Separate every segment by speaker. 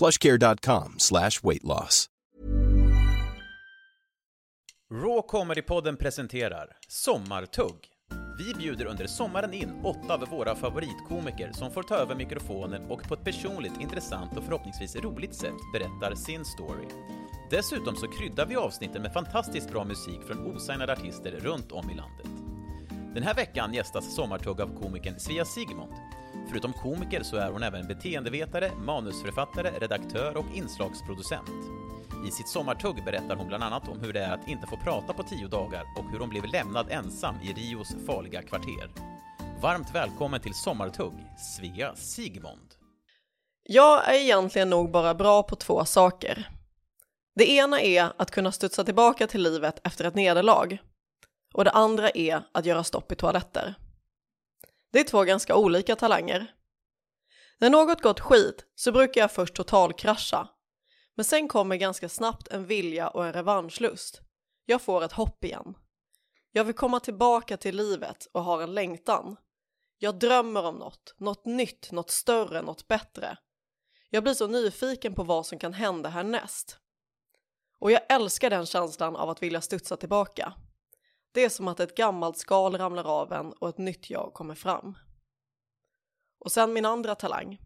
Speaker 1: plushcare.com slash weight loss.
Speaker 2: Raw Comedy-podden presenterar Sommartugg. Vi bjuder under sommaren in åtta av våra favoritkomiker som får ta över mikrofonen och på ett personligt, intressant och förhoppningsvis roligt sätt berättar sin story. Dessutom så kryddar vi avsnitten med fantastiskt bra musik från osignade artister runt om i landet. Den här veckan gästas Sommartugg av komikern Svea Sigmund. Förutom komiker så är hon även beteendevetare, manusförfattare, redaktör och inslagsproducent. I sitt sommartugg berättar hon bland annat om hur det är att inte få prata på tio dagar och hur hon blev lämnad ensam i Rios farliga kvarter. Varmt välkommen till Sommartugg, Svea Sigmund.
Speaker 3: Jag är egentligen nog bara bra på två saker. Det ena är att kunna studsa tillbaka till livet efter ett nederlag. Och det andra är att göra stopp i toaletter. Det är två ganska olika talanger. När något gått skit så brukar jag först totalkrascha. Men sen kommer ganska snabbt en vilja och en revanschlust. Jag får ett hopp igen. Jag vill komma tillbaka till livet och har en längtan. Jag drömmer om något, något nytt, något större, något bättre. Jag blir så nyfiken på vad som kan hända härnäst. Och jag älskar den känslan av att vilja studsa tillbaka. Det är som att ett gammalt skal ramlar av en och ett nytt jag kommer fram. Och sen min andra talang.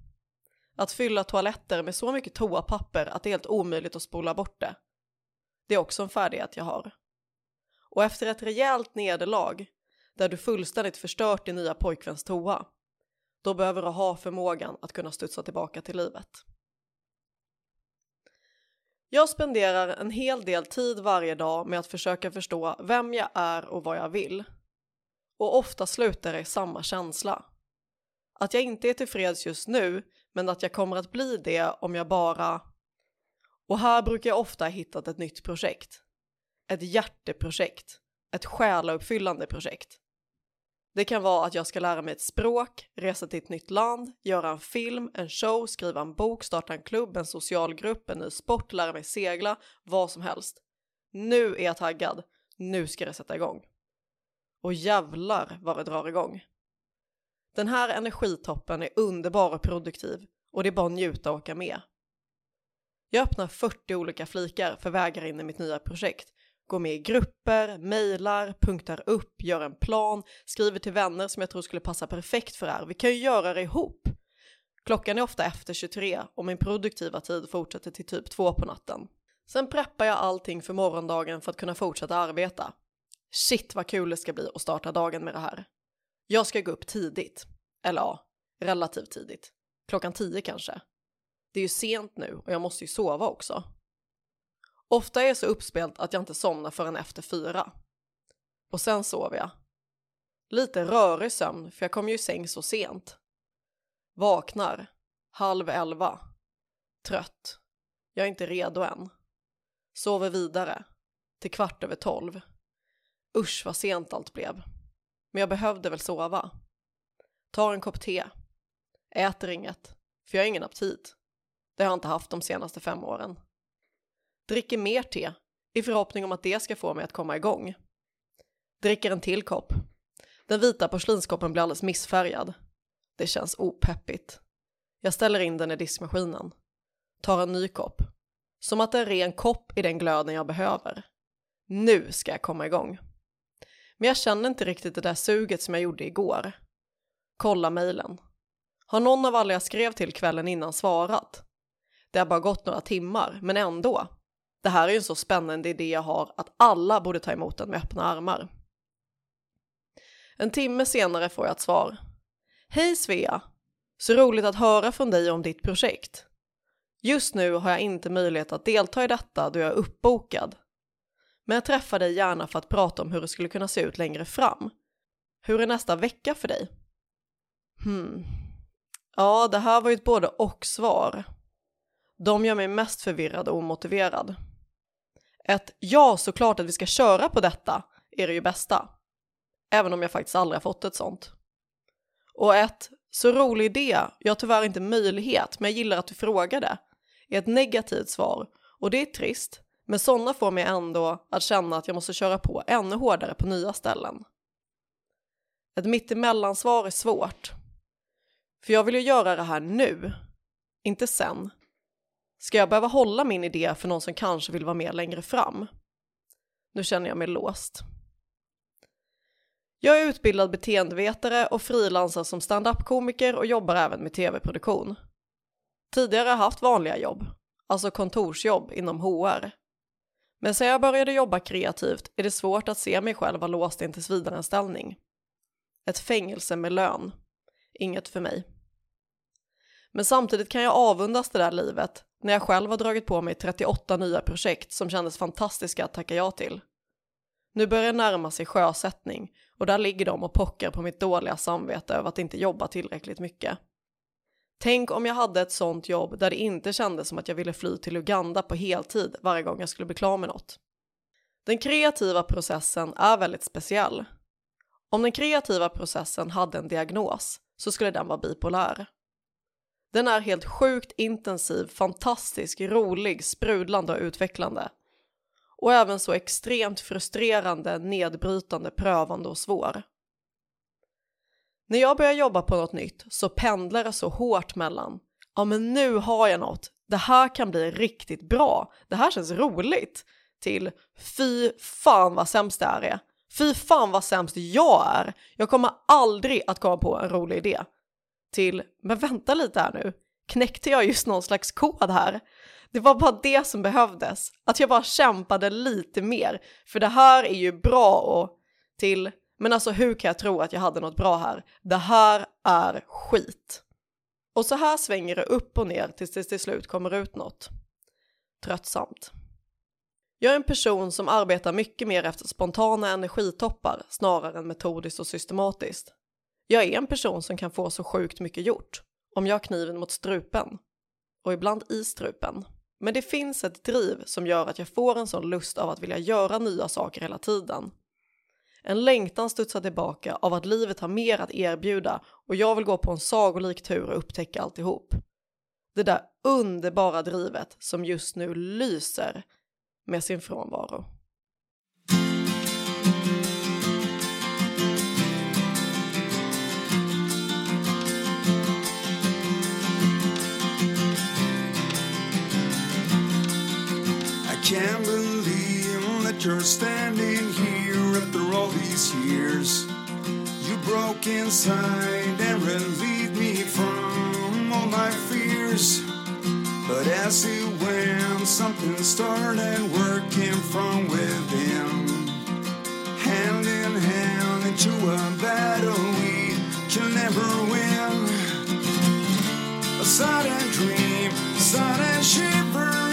Speaker 3: Att fylla toaletter med så mycket toapapper att det är helt omöjligt att spola bort det. Det är också en färdighet jag har. Och efter ett rejält nederlag, där du fullständigt förstört din nya pojkväns toa, då behöver du ha förmågan att kunna studsa tillbaka till livet. Jag spenderar en hel del tid varje dag med att försöka förstå vem jag är och vad jag vill. Och ofta slutar det i samma känsla. Att jag inte är tillfreds just nu, men att jag kommer att bli det om jag bara... Och här brukar jag ofta ha hittat ett nytt projekt. Ett hjärteprojekt. Ett själauppfyllande projekt. Det kan vara att jag ska lära mig ett språk, resa till ett nytt land, göra en film, en show, skriva en bok, starta en klubb, en social grupp, en ny sport, lära mig segla, vad som helst. Nu är jag taggad. Nu ska det sätta igång. Och jävlar vad det drar igång. Den här energitoppen är underbar och produktiv och det är bara att njuta och åka med. Jag öppnar 40 olika flikar för vägar in i mitt nya projekt går med i grupper, mejlar, punktar upp, gör en plan, skriver till vänner som jag tror skulle passa perfekt för det här. Vi kan ju göra det ihop. Klockan är ofta efter 23 och min produktiva tid fortsätter till typ 2 på natten. Sen preppar jag allting för morgondagen för att kunna fortsätta arbeta. Shit vad kul det ska bli att starta dagen med det här. Jag ska gå upp tidigt. Eller ja, relativt tidigt. Klockan 10 kanske. Det är ju sent nu och jag måste ju sova också. Ofta är jag så uppspelt att jag inte somnar förrän efter fyra. Och sen sover jag. Lite rörig sömn för jag kom ju i säng så sent. Vaknar. Halv elva. Trött. Jag är inte redo än. Sover vidare. Till kvart över tolv. Usch vad sent allt blev. Men jag behövde väl sova. Tar en kopp te. Äter inget. För jag har ingen aptit. Det har jag inte haft de senaste fem åren. Dricker mer te i förhoppning om att det ska få mig att komma igång. Dricker en till kopp. Den vita porslinskoppen blir alldeles missfärgad. Det känns opeppigt. Jag ställer in den i diskmaskinen. Tar en ny kopp. Som att det är ren kopp i den glöden jag behöver. Nu ska jag komma igång. Men jag känner inte riktigt det där suget som jag gjorde igår. Kolla mejlen. Har någon av alla jag skrev till kvällen innan svarat? Det har bara gått några timmar, men ändå. Det här är ju en så spännande idé jag har att alla borde ta emot den med öppna armar. En timme senare får jag ett svar. Hej Svea! Så roligt att höra från dig om ditt projekt. Just nu har jag inte möjlighet att delta i detta då jag är uppbokad. Men jag träffar dig gärna för att prata om hur det skulle kunna se ut längre fram. Hur är nästa vecka för dig? Hmm. Ja, det här var ju ett både och svar. De gör mig mest förvirrad och omotiverad. Ett ja, såklart att vi ska köra på detta är det ju bästa. Även om jag faktiskt aldrig har fått ett sånt. Och ett så rolig idé, jag har tyvärr inte möjlighet, men jag gillar att du frågade, är ett negativt svar och det är trist, men sådana får mig ändå att känna att jag måste köra på ännu hårdare på nya ställen. Ett mittemellansvar är svårt. För jag vill ju göra det här nu, inte sen. Ska jag behöva hålla min idé för någon som kanske vill vara med längre fram? Nu känner jag mig låst. Jag är utbildad beteendevetare och frilansar som standup-komiker och jobbar även med tv-produktion. Tidigare har jag haft vanliga jobb, alltså kontorsjobb inom HR. Men sedan jag började jobba kreativt är det svårt att se mig själv vara låst i en tillsvidareanställning. Ett fängelse med lön. Inget för mig. Men samtidigt kan jag avundas det där livet när jag själv har dragit på mig 38 nya projekt som kändes fantastiska att tacka ja till. Nu börjar det närma sig sjösättning och där ligger de och pockar på mitt dåliga samvete över att inte jobba tillräckligt mycket. Tänk om jag hade ett sånt jobb där det inte kändes som att jag ville fly till Uganda på heltid varje gång jag skulle bli klar med något. Den kreativa processen är väldigt speciell. Om den kreativa processen hade en diagnos så skulle den vara bipolär. Den är helt sjukt intensiv, fantastisk, rolig, sprudlande och utvecklande. Och även så extremt frustrerande, nedbrytande, prövande och svår. När jag börjar jobba på något nytt så pendlar det så hårt mellan ja men nu har jag något, det här kan bli riktigt bra, det här känns roligt till fy fan vad sämst det här är. Fy fan vad sämst jag är. Jag kommer aldrig att komma på en rolig idé. Till, men vänta lite här nu, knäckte jag just någon slags kod här? Det var bara det som behövdes, att jag bara kämpade lite mer, för det här är ju bra och till, men alltså hur kan jag tro att jag hade något bra här? Det här är skit. Och så här svänger det upp och ner tills det till slut kommer ut något. Tröttsamt. Jag är en person som arbetar mycket mer efter spontana energitoppar snarare än metodiskt och systematiskt. Jag är en person som kan få så sjukt mycket gjort om jag har kniven mot strupen och ibland i strupen. Men det finns ett driv som gör att jag får en sån lust av att vilja göra nya saker hela tiden. En längtan studsar tillbaka av att livet har mer att erbjuda och jag vill gå på en sagolik tur och upptäcka alltihop. Det där underbara drivet som just nu lyser med sin frånvaro.
Speaker 4: Can't believe that you're standing here after all these years. You broke inside and relieved me from all my fears. But as it went, something started working from within. Hand in hand into a battle we can never win. A sudden dream, a sudden shiver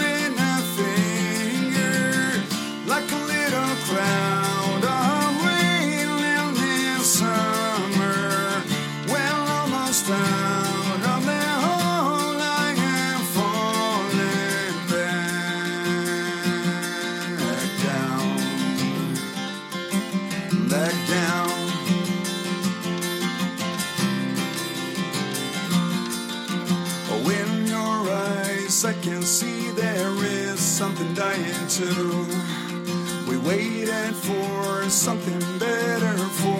Speaker 4: dying too. We waited for something better for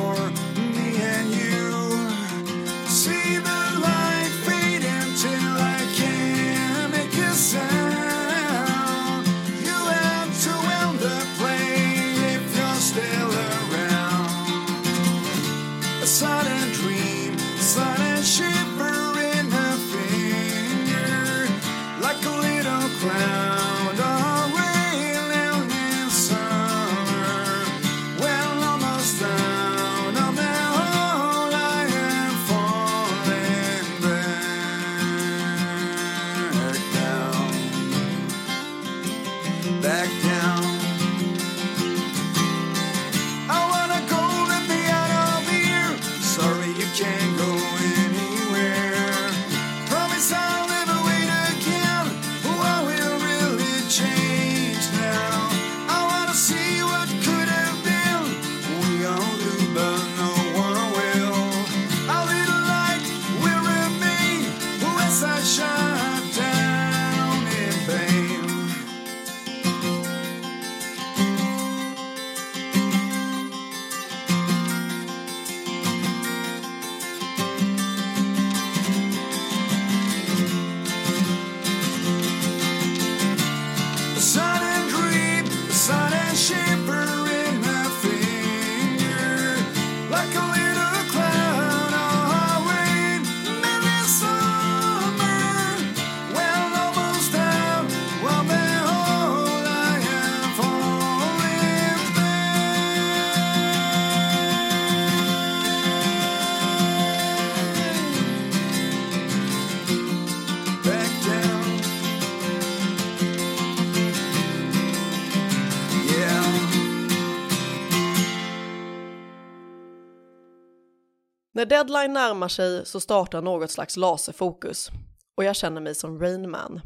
Speaker 3: När deadline närmar sig så startar något slags laserfokus och jag känner mig som Rainman,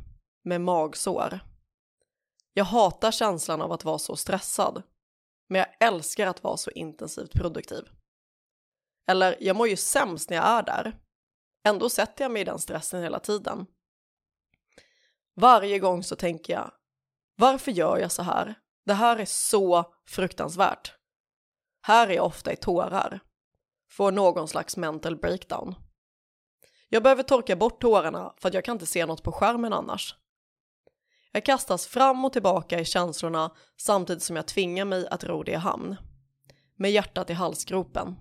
Speaker 3: med magsår. Jag hatar känslan av att vara så stressad, men jag älskar att vara så intensivt produktiv. Eller jag mår ju sämst när jag är där. Ändå sätter jag mig i den stressen hela tiden. Varje gång så tänker jag, varför gör jag så här? Det här är så fruktansvärt. Här är jag ofta i tårar. Får någon slags mental breakdown. Jag behöver torka bort tårarna för att jag kan inte se något på skärmen annars. Jag kastas fram och tillbaka i känslorna samtidigt som jag tvingar mig att ro det i hamn. Med hjärtat i halsgropen.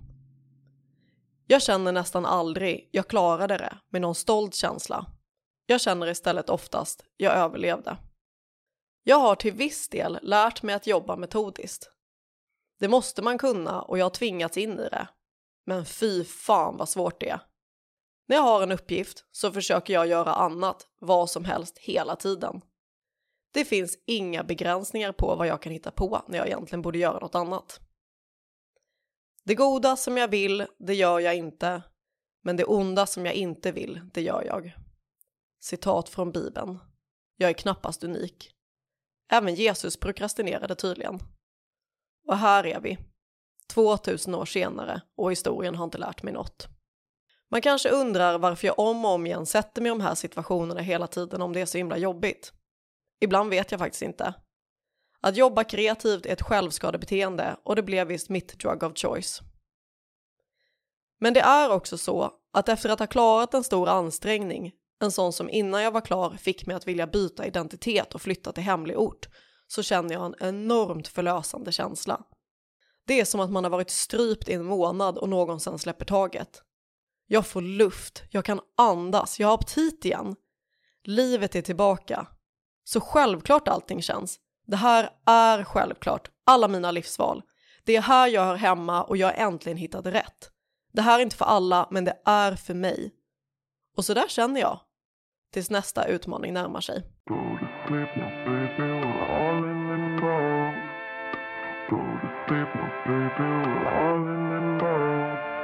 Speaker 3: Jag känner nästan aldrig jag klarade det med någon stolt känsla. Jag känner istället oftast jag överlevde. Jag har till viss del lärt mig att jobba metodiskt. Det måste man kunna och jag har tvingats in i det. Men fy fan vad svårt det är. När jag har en uppgift så försöker jag göra annat, vad som helst, hela tiden. Det finns inga begränsningar på vad jag kan hitta på när jag egentligen borde göra något annat. Det goda som jag vill, det gör jag inte. Men det onda som jag inte vill, det gör jag. Citat från Bibeln. Jag är knappast unik. Även Jesus prokrastinerade tydligen. Och här är vi, 2000 år senare och historien har inte lärt mig något. Man kanske undrar varför jag om och om igen sätter mig i de här situationerna hela tiden om det är så himla jobbigt. Ibland vet jag faktiskt inte. Att jobba kreativt är ett självskadebeteende och det blev visst mitt drug of choice. Men det är också så att efter att ha klarat en stor ansträngning, en sån som innan jag var klar fick mig att vilja byta identitet och flytta till hemlig ort, så känner jag en enormt förlösande känsla. Det är som att man har varit strypt i en månad och någon sen släpper taget. Jag får luft, jag kan andas, jag har aptit igen. Livet är tillbaka. Så självklart allting känns. Det här är självklart, alla mina livsval. Det är här jag hör hemma och jag har äntligen hittat rätt. Det här är inte för alla, men det är för mig. Och så där känner jag. Tills nästa utmaning närmar sig.
Speaker 5: Go to sleep, my baby, we're all in limbo.
Speaker 6: Don't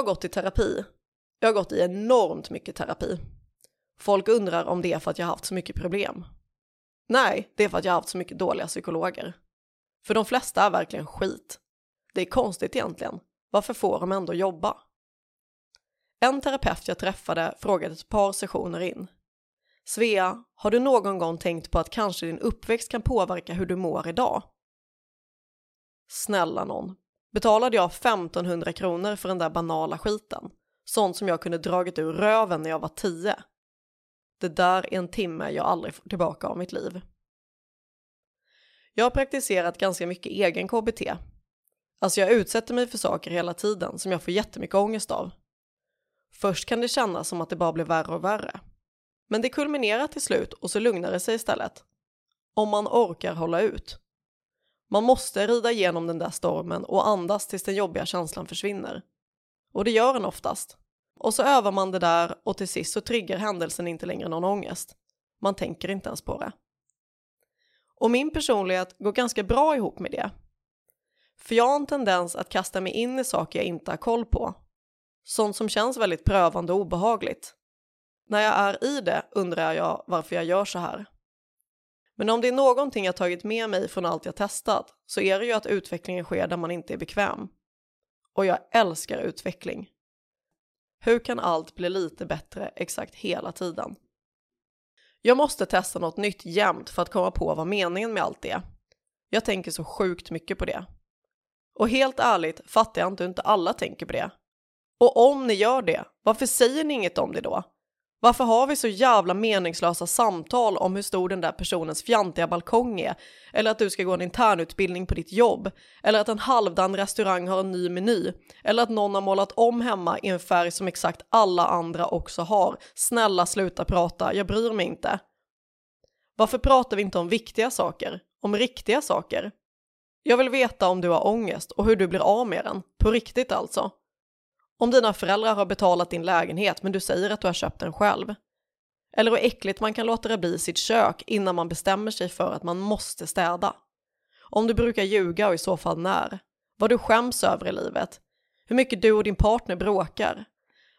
Speaker 3: har gått i terapi. Jag har gått i enormt mycket terapi. Folk undrar om det är för att jag har haft så mycket problem. Nej, det är för att jag har haft så mycket dåliga psykologer. För de flesta är verkligen skit. Det är konstigt egentligen. Varför får de ändå jobba? En terapeut jag träffade frågade ett par sessioner in. Svea, har du någon gång tänkt på att kanske din uppväxt kan påverka hur du mår idag? Snälla någon, betalade jag 1500 kronor för den där banala skiten? Sånt som jag kunde dragit ur röven när jag var tio. Det där är en timme jag aldrig får tillbaka av mitt liv. Jag har praktiserat ganska mycket egen KBT. Alltså jag utsätter mig för saker hela tiden som jag får jättemycket ångest av. Först kan det kännas som att det bara blir värre och värre. Men det kulminerar till slut och så lugnar det sig istället. Om man orkar hålla ut. Man måste rida igenom den där stormen och andas tills den jobbiga känslan försvinner. Och det gör den oftast. Och så övar man det där och till sist så triggar händelsen inte längre någon ångest. Man tänker inte ens på det. Och min personlighet går ganska bra ihop med det. För jag har en tendens att kasta mig in i saker jag inte har koll på. Sånt som känns väldigt prövande och obehagligt. När jag är i det undrar jag varför jag gör så här. Men om det är någonting jag tagit med mig från allt jag testat så är det ju att utvecklingen sker där man inte är bekväm. Och jag älskar utveckling. Hur kan allt bli lite bättre exakt hela tiden? Jag måste testa något nytt jämt för att komma på vad meningen med allt är. Jag tänker så sjukt mycket på det. Och helt ärligt fattar jag inte hur inte alla tänker på det. Och om ni gör det, varför säger ni inget om det då? Varför har vi så jävla meningslösa samtal om hur stor den där personens fjantiga balkong är? Eller att du ska gå en internutbildning på ditt jobb? Eller att en halvdan restaurang har en ny meny? Eller att någon har målat om hemma i en färg som exakt alla andra också har? Snälla sluta prata, jag bryr mig inte. Varför pratar vi inte om viktiga saker? Om riktiga saker? Jag vill veta om du har ångest och hur du blir av med den. På riktigt alltså. Om dina föräldrar har betalat din lägenhet men du säger att du har köpt den själv. Eller hur äckligt man kan låta det bli i sitt kök innan man bestämmer sig för att man måste städa. Om du brukar ljuga och i så fall när. Vad du skäms över i livet. Hur mycket du och din partner bråkar.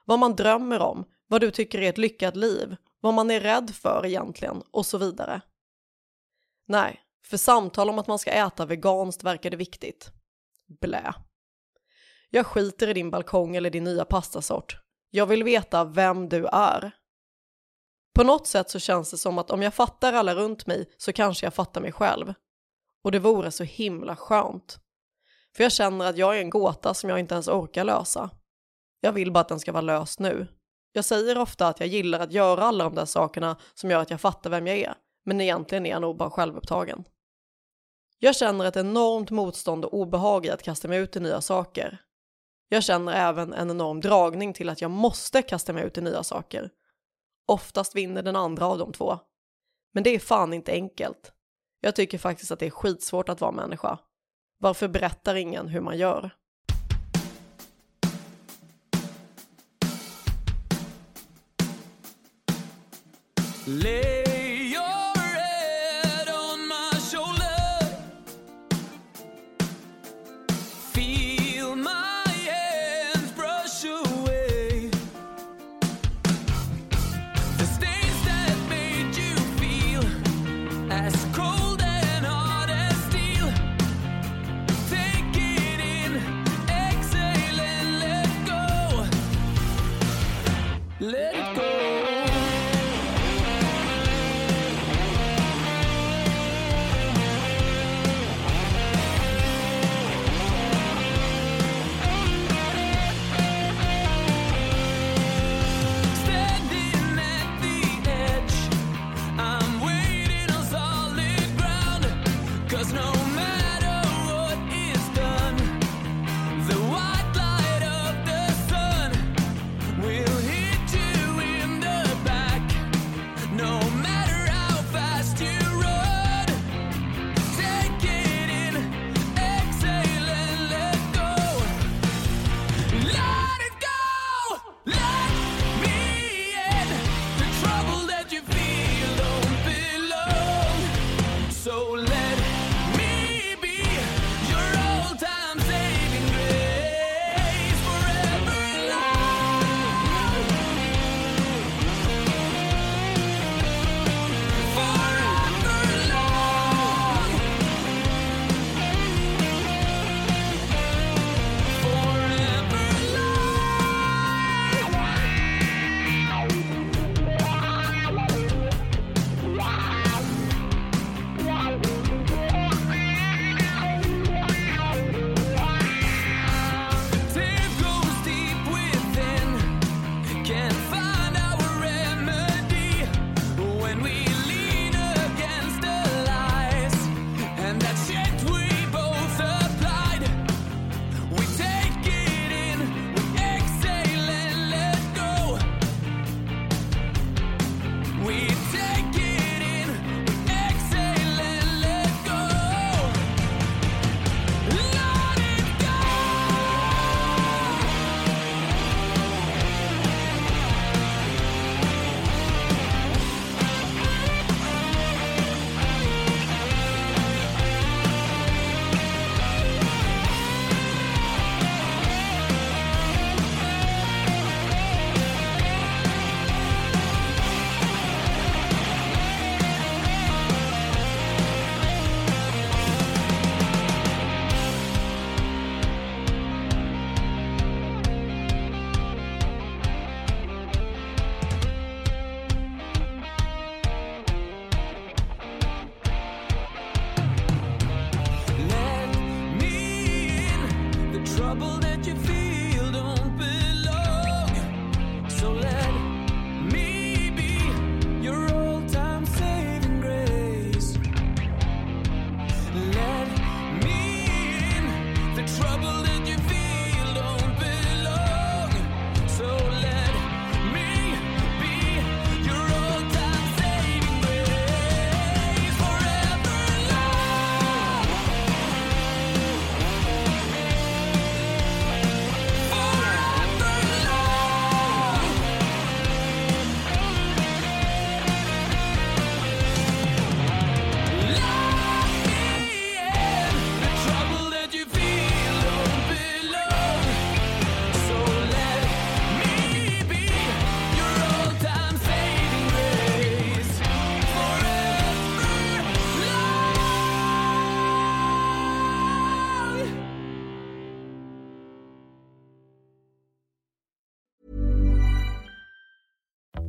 Speaker 3: Vad man drömmer om. Vad du tycker är ett lyckat liv. Vad man är rädd för egentligen och så vidare. Nej, för samtal om att man ska äta veganskt verkar det viktigt. Blä. Jag skiter i din balkong eller din nya pastasort. Jag vill veta vem du är. På något sätt så känns det som att om jag fattar alla runt mig så kanske jag fattar mig själv. Och det vore så himla skönt. För jag känner att jag är en gåta som jag inte ens orkar lösa. Jag vill bara att den ska vara löst nu. Jag säger ofta att jag gillar att göra alla de där sakerna som gör att jag fattar vem jag är. Men egentligen är jag nog bara självupptagen. Jag känner ett enormt motstånd och obehag i att kasta mig ut i nya saker. Jag känner även en enorm dragning till att jag måste kasta mig ut i nya saker. Oftast vinner den andra av de två. Men det är fan inte enkelt. Jag tycker faktiskt att det är skitsvårt att vara människa. Varför berättar ingen hur man gör?
Speaker 4: Live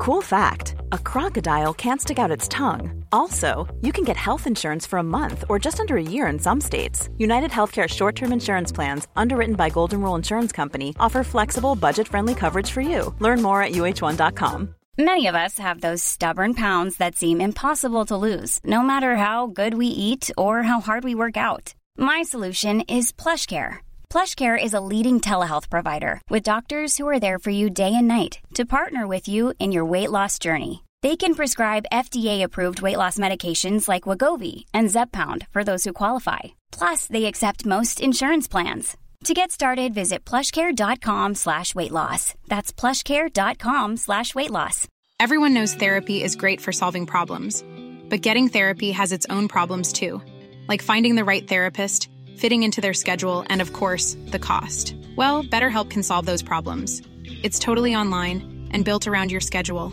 Speaker 7: Cool fact a crocodile can't stick out its tongue. Also, you can get health insurance for a month or just under a year in some states. United Healthcare short term insurance plans, underwritten by Golden Rule Insurance Company, offer flexible, budget friendly coverage for you. Learn more at uh1.com.
Speaker 8: Many of us have those stubborn pounds that seem impossible to lose, no matter how good we eat or how hard we work out. My solution is PlushCare. PlushCare is a leading telehealth provider with doctors who are there for you day and night to partner with you in your weight loss journey. They can prescribe FDA-approved weight loss medications like Wagovi and Zepbound for those who qualify. Plus, they accept most insurance plans. To get started, visit plushcare.com slash weight loss. That's plushcare.com slash weight loss.
Speaker 9: Everyone knows therapy is great for solving problems, but getting therapy has its own problems too, like finding the right therapist, fitting into their schedule, and of course, the cost. Well, BetterHelp can solve those problems. It's totally online and built around your schedule.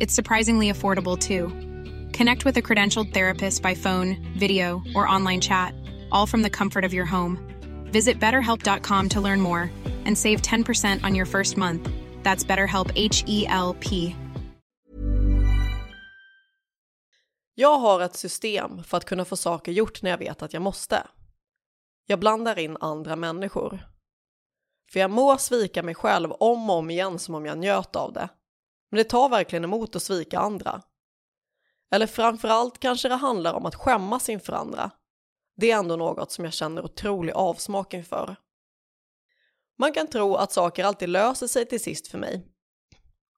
Speaker 9: It's surprisingly affordable too. Connect with a credentialed therapist by phone, video, or online chat, all from the comfort of your home. Visit betterhelp.com to learn more and save 10% on your first month. That's BetterHelp H E L P.
Speaker 3: Jag har ett system för att kunna få saker gjort när jag vet att jag måste. Jag blandar in andra människor. För jag må svika mig själv om och om igen som om jag njöt av det. Men det tar verkligen emot att svika andra. Eller framförallt kanske det handlar om att skämmas inför andra. Det är ändå något som jag känner otrolig avsmak inför. Man kan tro att saker alltid löser sig till sist för mig.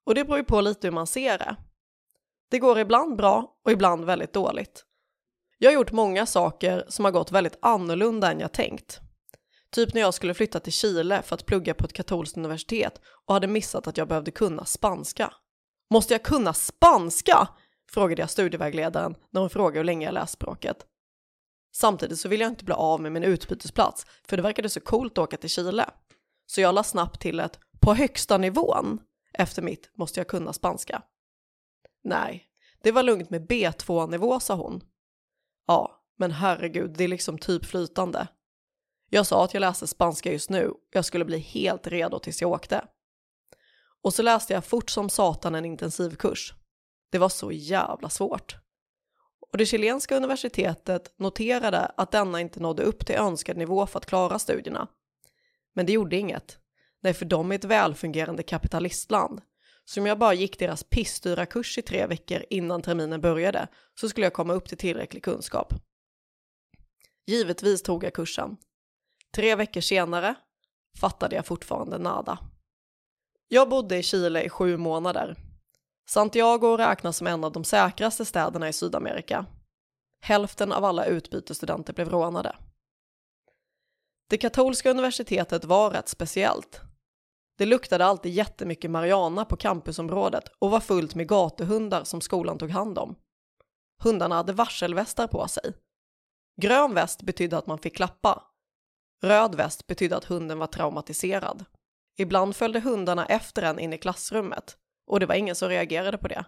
Speaker 3: Och det beror ju på lite hur man ser det. Det går ibland bra och ibland väldigt dåligt. Jag har gjort många saker som har gått väldigt annorlunda än jag tänkt. Typ när jag skulle flytta till Chile för att plugga på ett katolskt universitet och hade missat att jag behövde kunna spanska. Måste jag kunna spanska? frågade jag studievägledaren när hon frågade hur länge jag läst språket. Samtidigt så ville jag inte bli av med min utbytesplats för det verkade så coolt att åka till Chile. Så jag la snabbt till ett på högsta nivån efter mitt måste jag kunna spanska. Nej, det var lugnt med B2-nivå sa hon. Ja, men herregud, det är liksom typ flytande. Jag sa att jag läste spanska just nu och jag skulle bli helt redo tills jag åkte. Och så läste jag fort som satan en intensivkurs. Det var så jävla svårt. Och det chilenska universitetet noterade att denna inte nådde upp till önskad nivå för att klara studierna. Men det gjorde inget. Nej, för de är ett välfungerande kapitalistland. Så om jag bara gick deras pissdyra kurs i tre veckor innan terminen började så skulle jag komma upp till tillräcklig kunskap. Givetvis tog jag kursen. Tre veckor senare fattade jag fortfarande nada. Jag bodde i Chile i sju månader. Santiago räknas som en av de säkraste städerna i Sydamerika. Hälften av alla utbytesstudenter blev rånade. Det katolska universitetet var rätt speciellt. Det luktade alltid jättemycket marijuana på campusområdet och var fullt med gatuhundar som skolan tog hand om. Hundarna hade varselvästar på sig. Grön väst betydde att man fick klappa. Röd väst betydde att hunden var traumatiserad. Ibland följde hundarna efter en in i klassrummet och det var ingen som reagerade på det.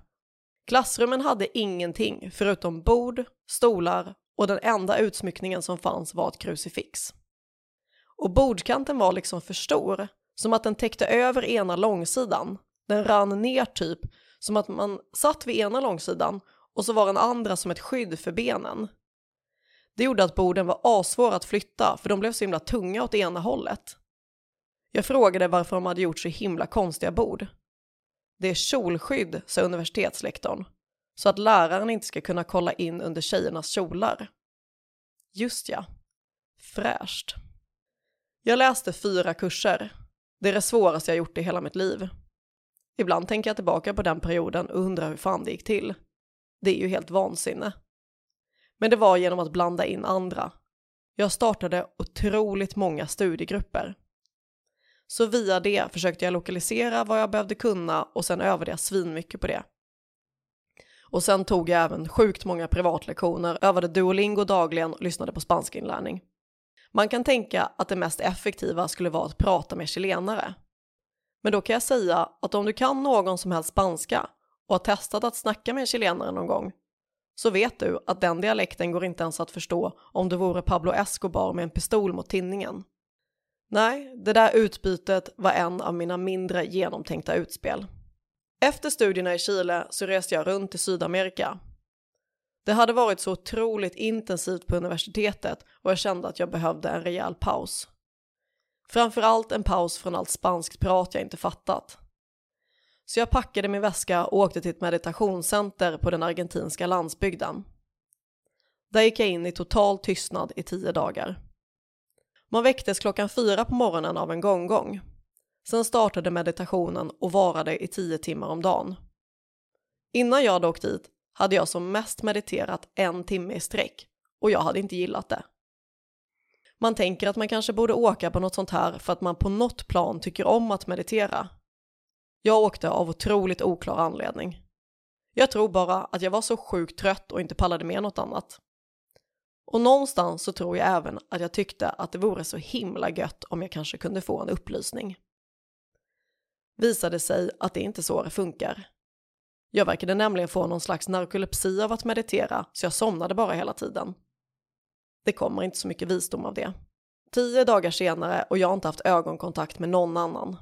Speaker 3: Klassrummen hade ingenting förutom bord, stolar och den enda utsmyckningen som fanns var ett krucifix. Och bordkanten var liksom för stor, som att den täckte över ena långsidan. Den rann ner typ, som att man satt vid ena långsidan och så var den andra som ett skydd för benen. Det gjorde att borden var asvåra att flytta för de blev så himla tunga åt ena hållet. Jag frågade varför de hade gjort så himla konstiga bord. Det är kjolskydd, sa universitetslektorn, så att läraren inte ska kunna kolla in under tjejernas kjolar. Just ja, fräscht. Jag läste fyra kurser. Det är det svåraste jag gjort i hela mitt liv. Ibland tänker jag tillbaka på den perioden och undrar hur fan det gick till. Det är ju helt vansinne. Men det var genom att blanda in andra. Jag startade otroligt många studiegrupper. Så via det försökte jag lokalisera vad jag behövde kunna och sen övade jag svinmycket på det. Och sen tog jag även sjukt många privatlektioner, övade Duolingo dagligen och lyssnade på spanskinlärning. Man kan tänka att det mest effektiva skulle vara att prata med chilenare. Men då kan jag säga att om du kan någon som helst spanska och har testat att snacka med en chilenare någon gång så vet du att den dialekten går inte ens att förstå om du vore Pablo Escobar med en pistol mot tinningen. Nej, det där utbytet var en av mina mindre genomtänkta utspel. Efter studierna i Chile så reste jag runt i Sydamerika. Det hade varit så otroligt intensivt på universitetet och jag kände att jag behövde en rejäl paus. Framförallt en paus från allt spanskt prat jag inte fattat. Så jag packade min väska och åkte till ett meditationscenter på den argentinska landsbygden. Där gick jag in i total tystnad i tio dagar. Man väcktes klockan fyra på morgonen av en gonggong. Sen startade meditationen och varade i tio timmar om dagen. Innan jag hade åkt dit hade jag som mest mediterat en timme i sträck och jag hade inte gillat det. Man tänker att man kanske borde åka på något sånt här för att man på något plan tycker om att meditera. Jag åkte av otroligt oklar anledning. Jag tror bara att jag var så sjukt trött och inte pallade med något annat. Och någonstans så tror jag även att jag tyckte att det vore så himla gött om jag kanske kunde få en upplysning. Visade sig att det inte är så det funkar. Jag verkade nämligen få någon slags narkolepsi av att meditera så jag somnade bara hela tiden. Det kommer inte så mycket visdom av det. Tio dagar senare och jag har inte haft ögonkontakt med någon annan.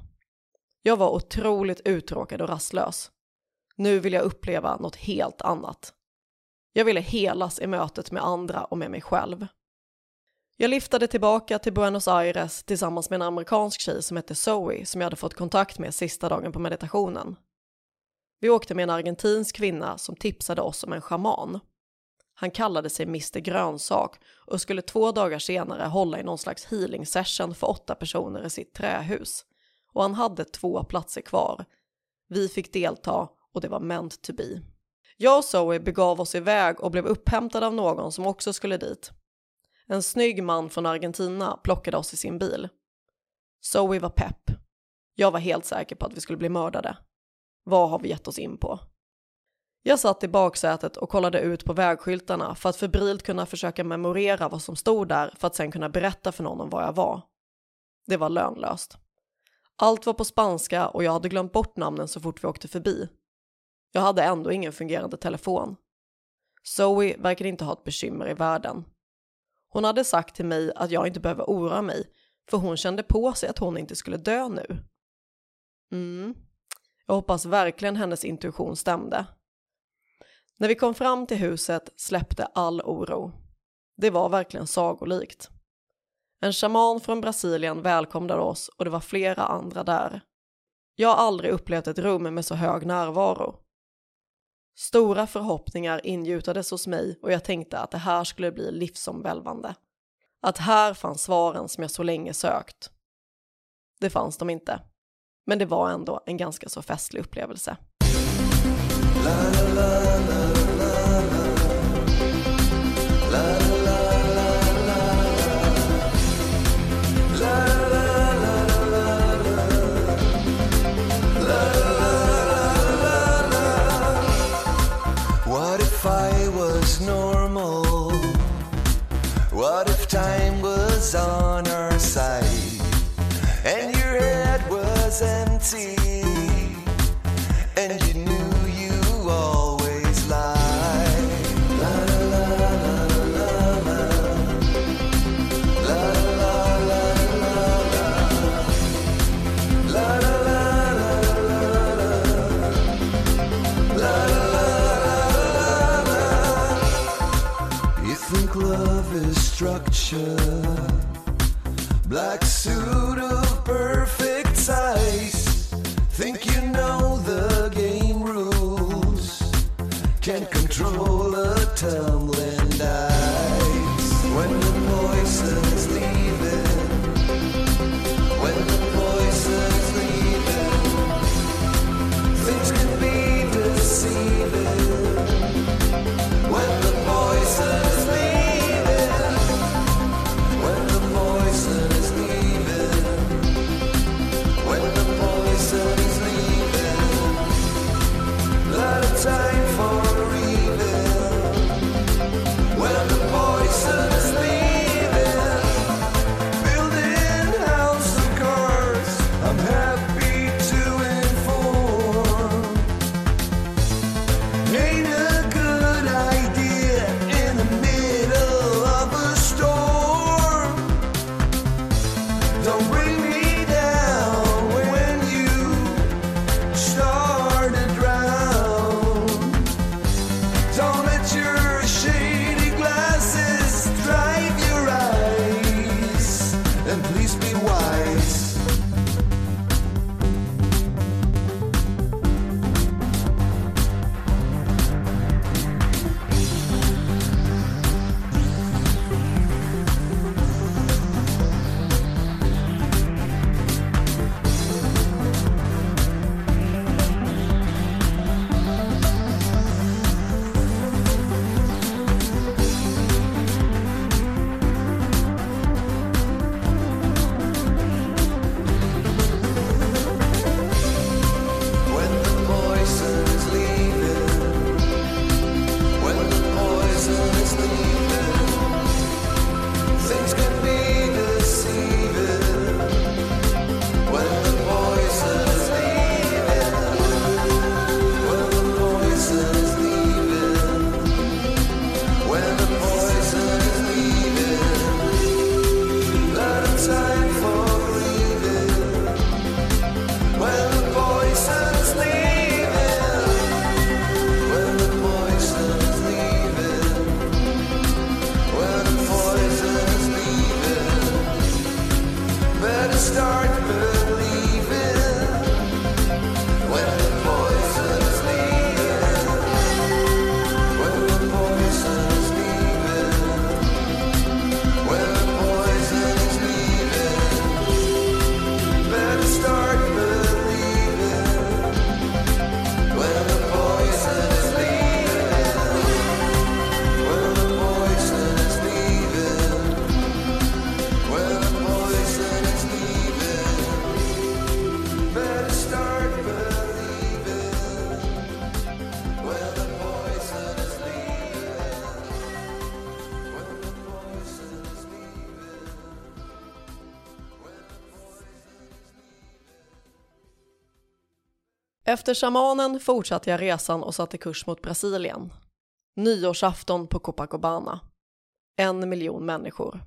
Speaker 3: Jag var otroligt uttråkad och rastlös. Nu vill jag uppleva något helt annat. Jag ville helas i mötet med andra och med mig själv. Jag liftade tillbaka till Buenos Aires tillsammans med en amerikansk tjej som hette Zoe som jag hade fått kontakt med sista dagen på meditationen. Vi åkte med en argentinsk kvinna som tipsade oss om en schaman. Han kallade sig Mr Grönsak och skulle två dagar senare hålla i någon slags healing session för åtta personer i sitt trähus. Och han hade två platser kvar. Vi fick delta och det var meant to be. Jag och Zoe begav oss iväg och blev upphämtade av någon som också skulle dit. En snygg man från Argentina plockade oss i sin bil. Zoe var pepp. Jag var helt säker på att vi skulle bli mördade. Vad har vi gett oss in på? Jag satt i baksätet och kollade ut på vägskyltarna för att febrilt kunna försöka memorera vad som stod där för att sen kunna berätta för någon om var jag var. Det var lönlöst. Allt var på spanska och jag hade glömt bort namnen så fort vi åkte förbi. Jag hade ändå ingen fungerande telefon. Zoe verkade inte ha ett bekymmer i världen. Hon hade sagt till mig att jag inte behöver oroa mig för hon kände på sig att hon inte skulle dö nu. Mm. Jag hoppas verkligen hennes intuition stämde. När vi kom fram till huset släppte all oro. Det var verkligen sagolikt. En shaman från Brasilien välkomnade oss och det var flera andra där. Jag har aldrig upplevt ett rum med så hög närvaro. Stora förhoppningar ingjutades hos mig och jag tänkte att det här skulle bli livsomvälvande. Att här fanns svaren som jag så länge sökt. Det fanns de inte. Men det var ändå en ganska så festlig upplevelse.
Speaker 4: What if I was normal? What if time was on empty, and you knew you always lied. La la la la la la, la la la la la, la la la la la, la la la la. You think love is structure, black suit. water.
Speaker 3: Efter shamanen fortsatte jag resan och satte kurs mot Brasilien. Nyårsafton på Copacabana. En miljon människor.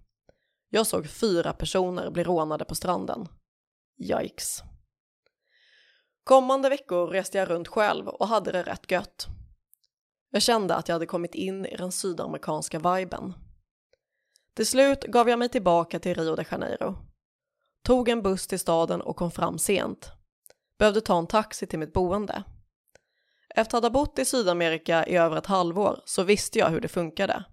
Speaker 3: Jag såg fyra personer bli rånade på stranden. Yikes. Kommande veckor reste jag runt själv och hade det rätt gött. Jag kände att jag hade kommit in i den sydamerikanska viben. Till slut gav jag mig tillbaka till Rio de Janeiro. Tog en buss till staden och kom fram sent. Behövde ta en taxi till mitt boende. Efter att ha bott i Sydamerika i över ett halvår så visste jag hur det funkade.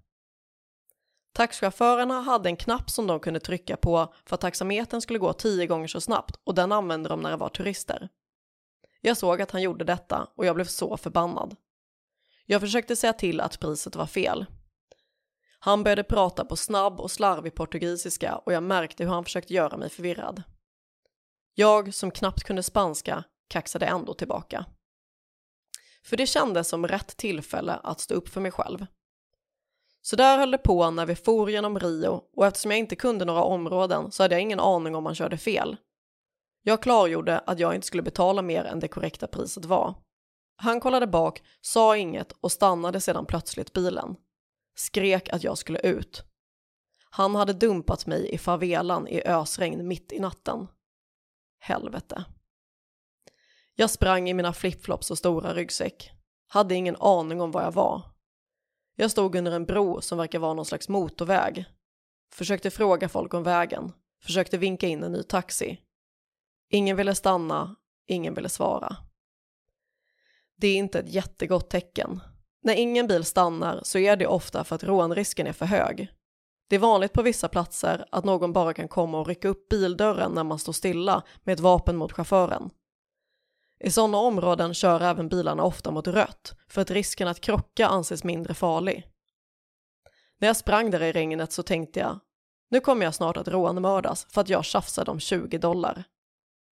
Speaker 3: Taxichaufförerna hade en knapp som de kunde trycka på för att taxametern skulle gå tio gånger så snabbt och den använde de när det var turister. Jag såg att han gjorde detta och jag blev så förbannad. Jag försökte säga till att priset var fel. Han började prata på snabb och slarvig portugisiska och jag märkte hur han försökte göra mig förvirrad. Jag som knappt kunde spanska kaxade ändå tillbaka. För det kändes som rätt tillfälle att stå upp för mig själv. Så där höll det på när vi for genom Rio och eftersom jag inte kunde några områden så hade jag ingen aning om man körde fel. Jag klargjorde att jag inte skulle betala mer än det korrekta priset var. Han kollade bak, sa inget och stannade sedan plötsligt bilen. Skrek att jag skulle ut. Han hade dumpat mig i favelan i ösregn mitt i natten. Helvete. Jag sprang i mina flipflops och stora ryggsäck. Hade ingen aning om var jag var. Jag stod under en bro som verkar vara någon slags motorväg. Försökte fråga folk om vägen. Försökte vinka in en ny taxi. Ingen ville stanna, ingen ville svara. Det är inte ett jättegott tecken. När ingen bil stannar så är det ofta för att rånrisken är för hög. Det är vanligt på vissa platser att någon bara kan komma och rycka upp bildörren när man står stilla med ett vapen mot chauffören. I sådana områden kör även bilarna ofta mot rött för att risken att krocka anses mindre farlig. När jag sprang där i regnet så tänkte jag, nu kommer jag snart att rånmördas för att jag tjafsade om 20 dollar.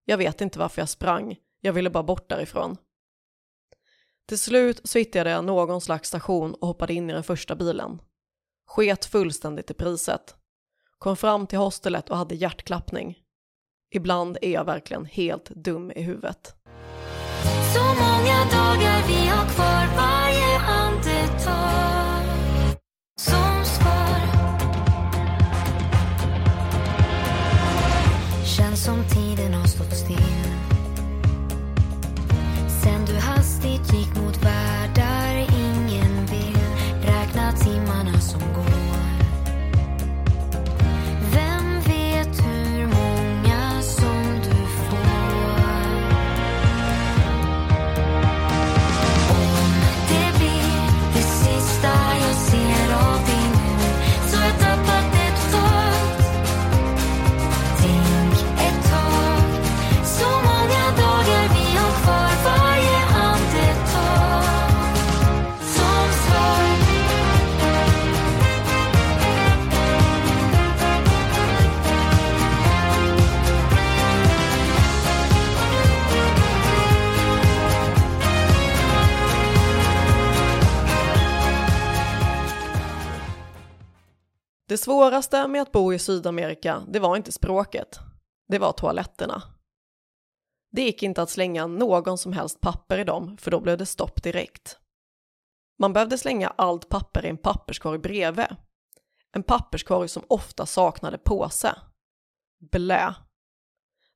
Speaker 3: Jag vet inte varför jag sprang, jag ville bara bort därifrån. Till slut så hittade jag någon slags station och hoppade in i den första bilen. Sket fullständigt i priset. Kom fram till hostelet och hade hjärtklappning. Ibland är jag verkligen helt dum i huvudet.
Speaker 6: Så många dagar vi har kvar varje andetag som spar Känns som tiden har stått still
Speaker 3: svåraste med att bo i Sydamerika, det var inte språket. Det var toaletterna. Det gick inte att slänga någon som helst papper i dem, för då blev det stopp direkt. Man behövde slänga allt papper i en papperskorg bredvid. En papperskorg som ofta saknade påse. Blä.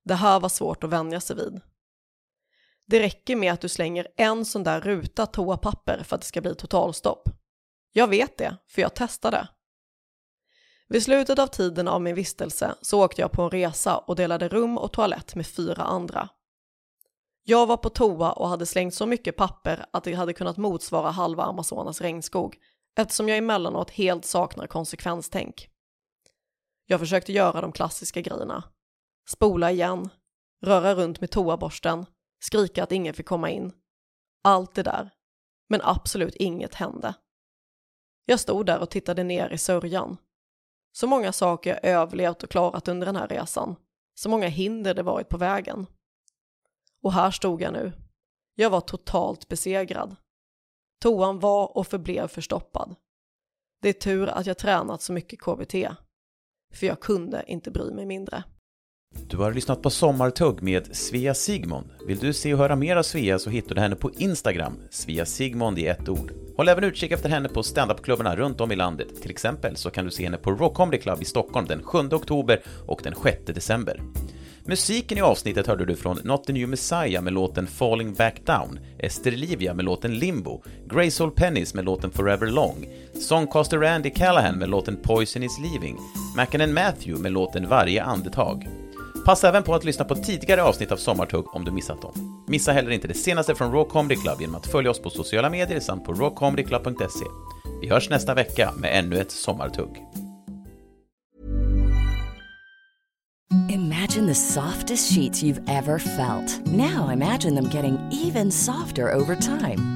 Speaker 3: Det här var svårt att vänja sig vid. Det räcker med att du slänger en sån där ruta toapapper för att det ska bli totalstopp. Jag vet det, för jag testade. Vid slutet av tiden av min vistelse så åkte jag på en resa och delade rum och toalett med fyra andra. Jag var på toa och hade slängt så mycket papper att det hade kunnat motsvara halva Amazonas regnskog eftersom jag emellanåt helt saknar konsekvenstänk. Jag försökte göra de klassiska grejerna. Spola igen, röra runt med toaborsten, skrika att ingen fick komma in. Allt det där. Men absolut inget hände. Jag stod där och tittade ner i sörjan. Så många saker jag överlevt och klarat under den här resan. Så många hinder det varit på vägen. Och här stod jag nu. Jag var totalt besegrad. Toan var och förblev förstoppad. Det är tur att jag tränat så mycket KBT. För jag kunde inte bry mig mindre.
Speaker 2: Du har lyssnat på Sommartugg med Svea Sigmund. Vill du se och höra mer av Svea så hittar du henne på Instagram, Svea Sigmund i ett ord. Håll även utkik efter henne på standupklubbarna runt om i landet. Till exempel så kan du se henne på Rock Comedy Club i Stockholm den 7 oktober och den 6 december. Musiken i avsnittet hörde du från Not the New Messiah med låten Falling Back Down, Ester Livia med låten Limbo, Grace Old Pennies med låten Forever Long, Songcaster Randy Callahan med låten Poison is Leaving, Mackin Matthew med låten Varje andetag. Passa även på att lyssna på tidigare avsnitt av Sommartugg om du missat dem. Missa heller inte det senaste från Raw Comedy Club genom att följa oss på sociala medier samt på rawcomedyclub.se. Vi hörs nästa vecka med ännu ett Sommartugg.
Speaker 10: Imagine the softest sheets you've ever felt. Now imagine them getting even softer over time.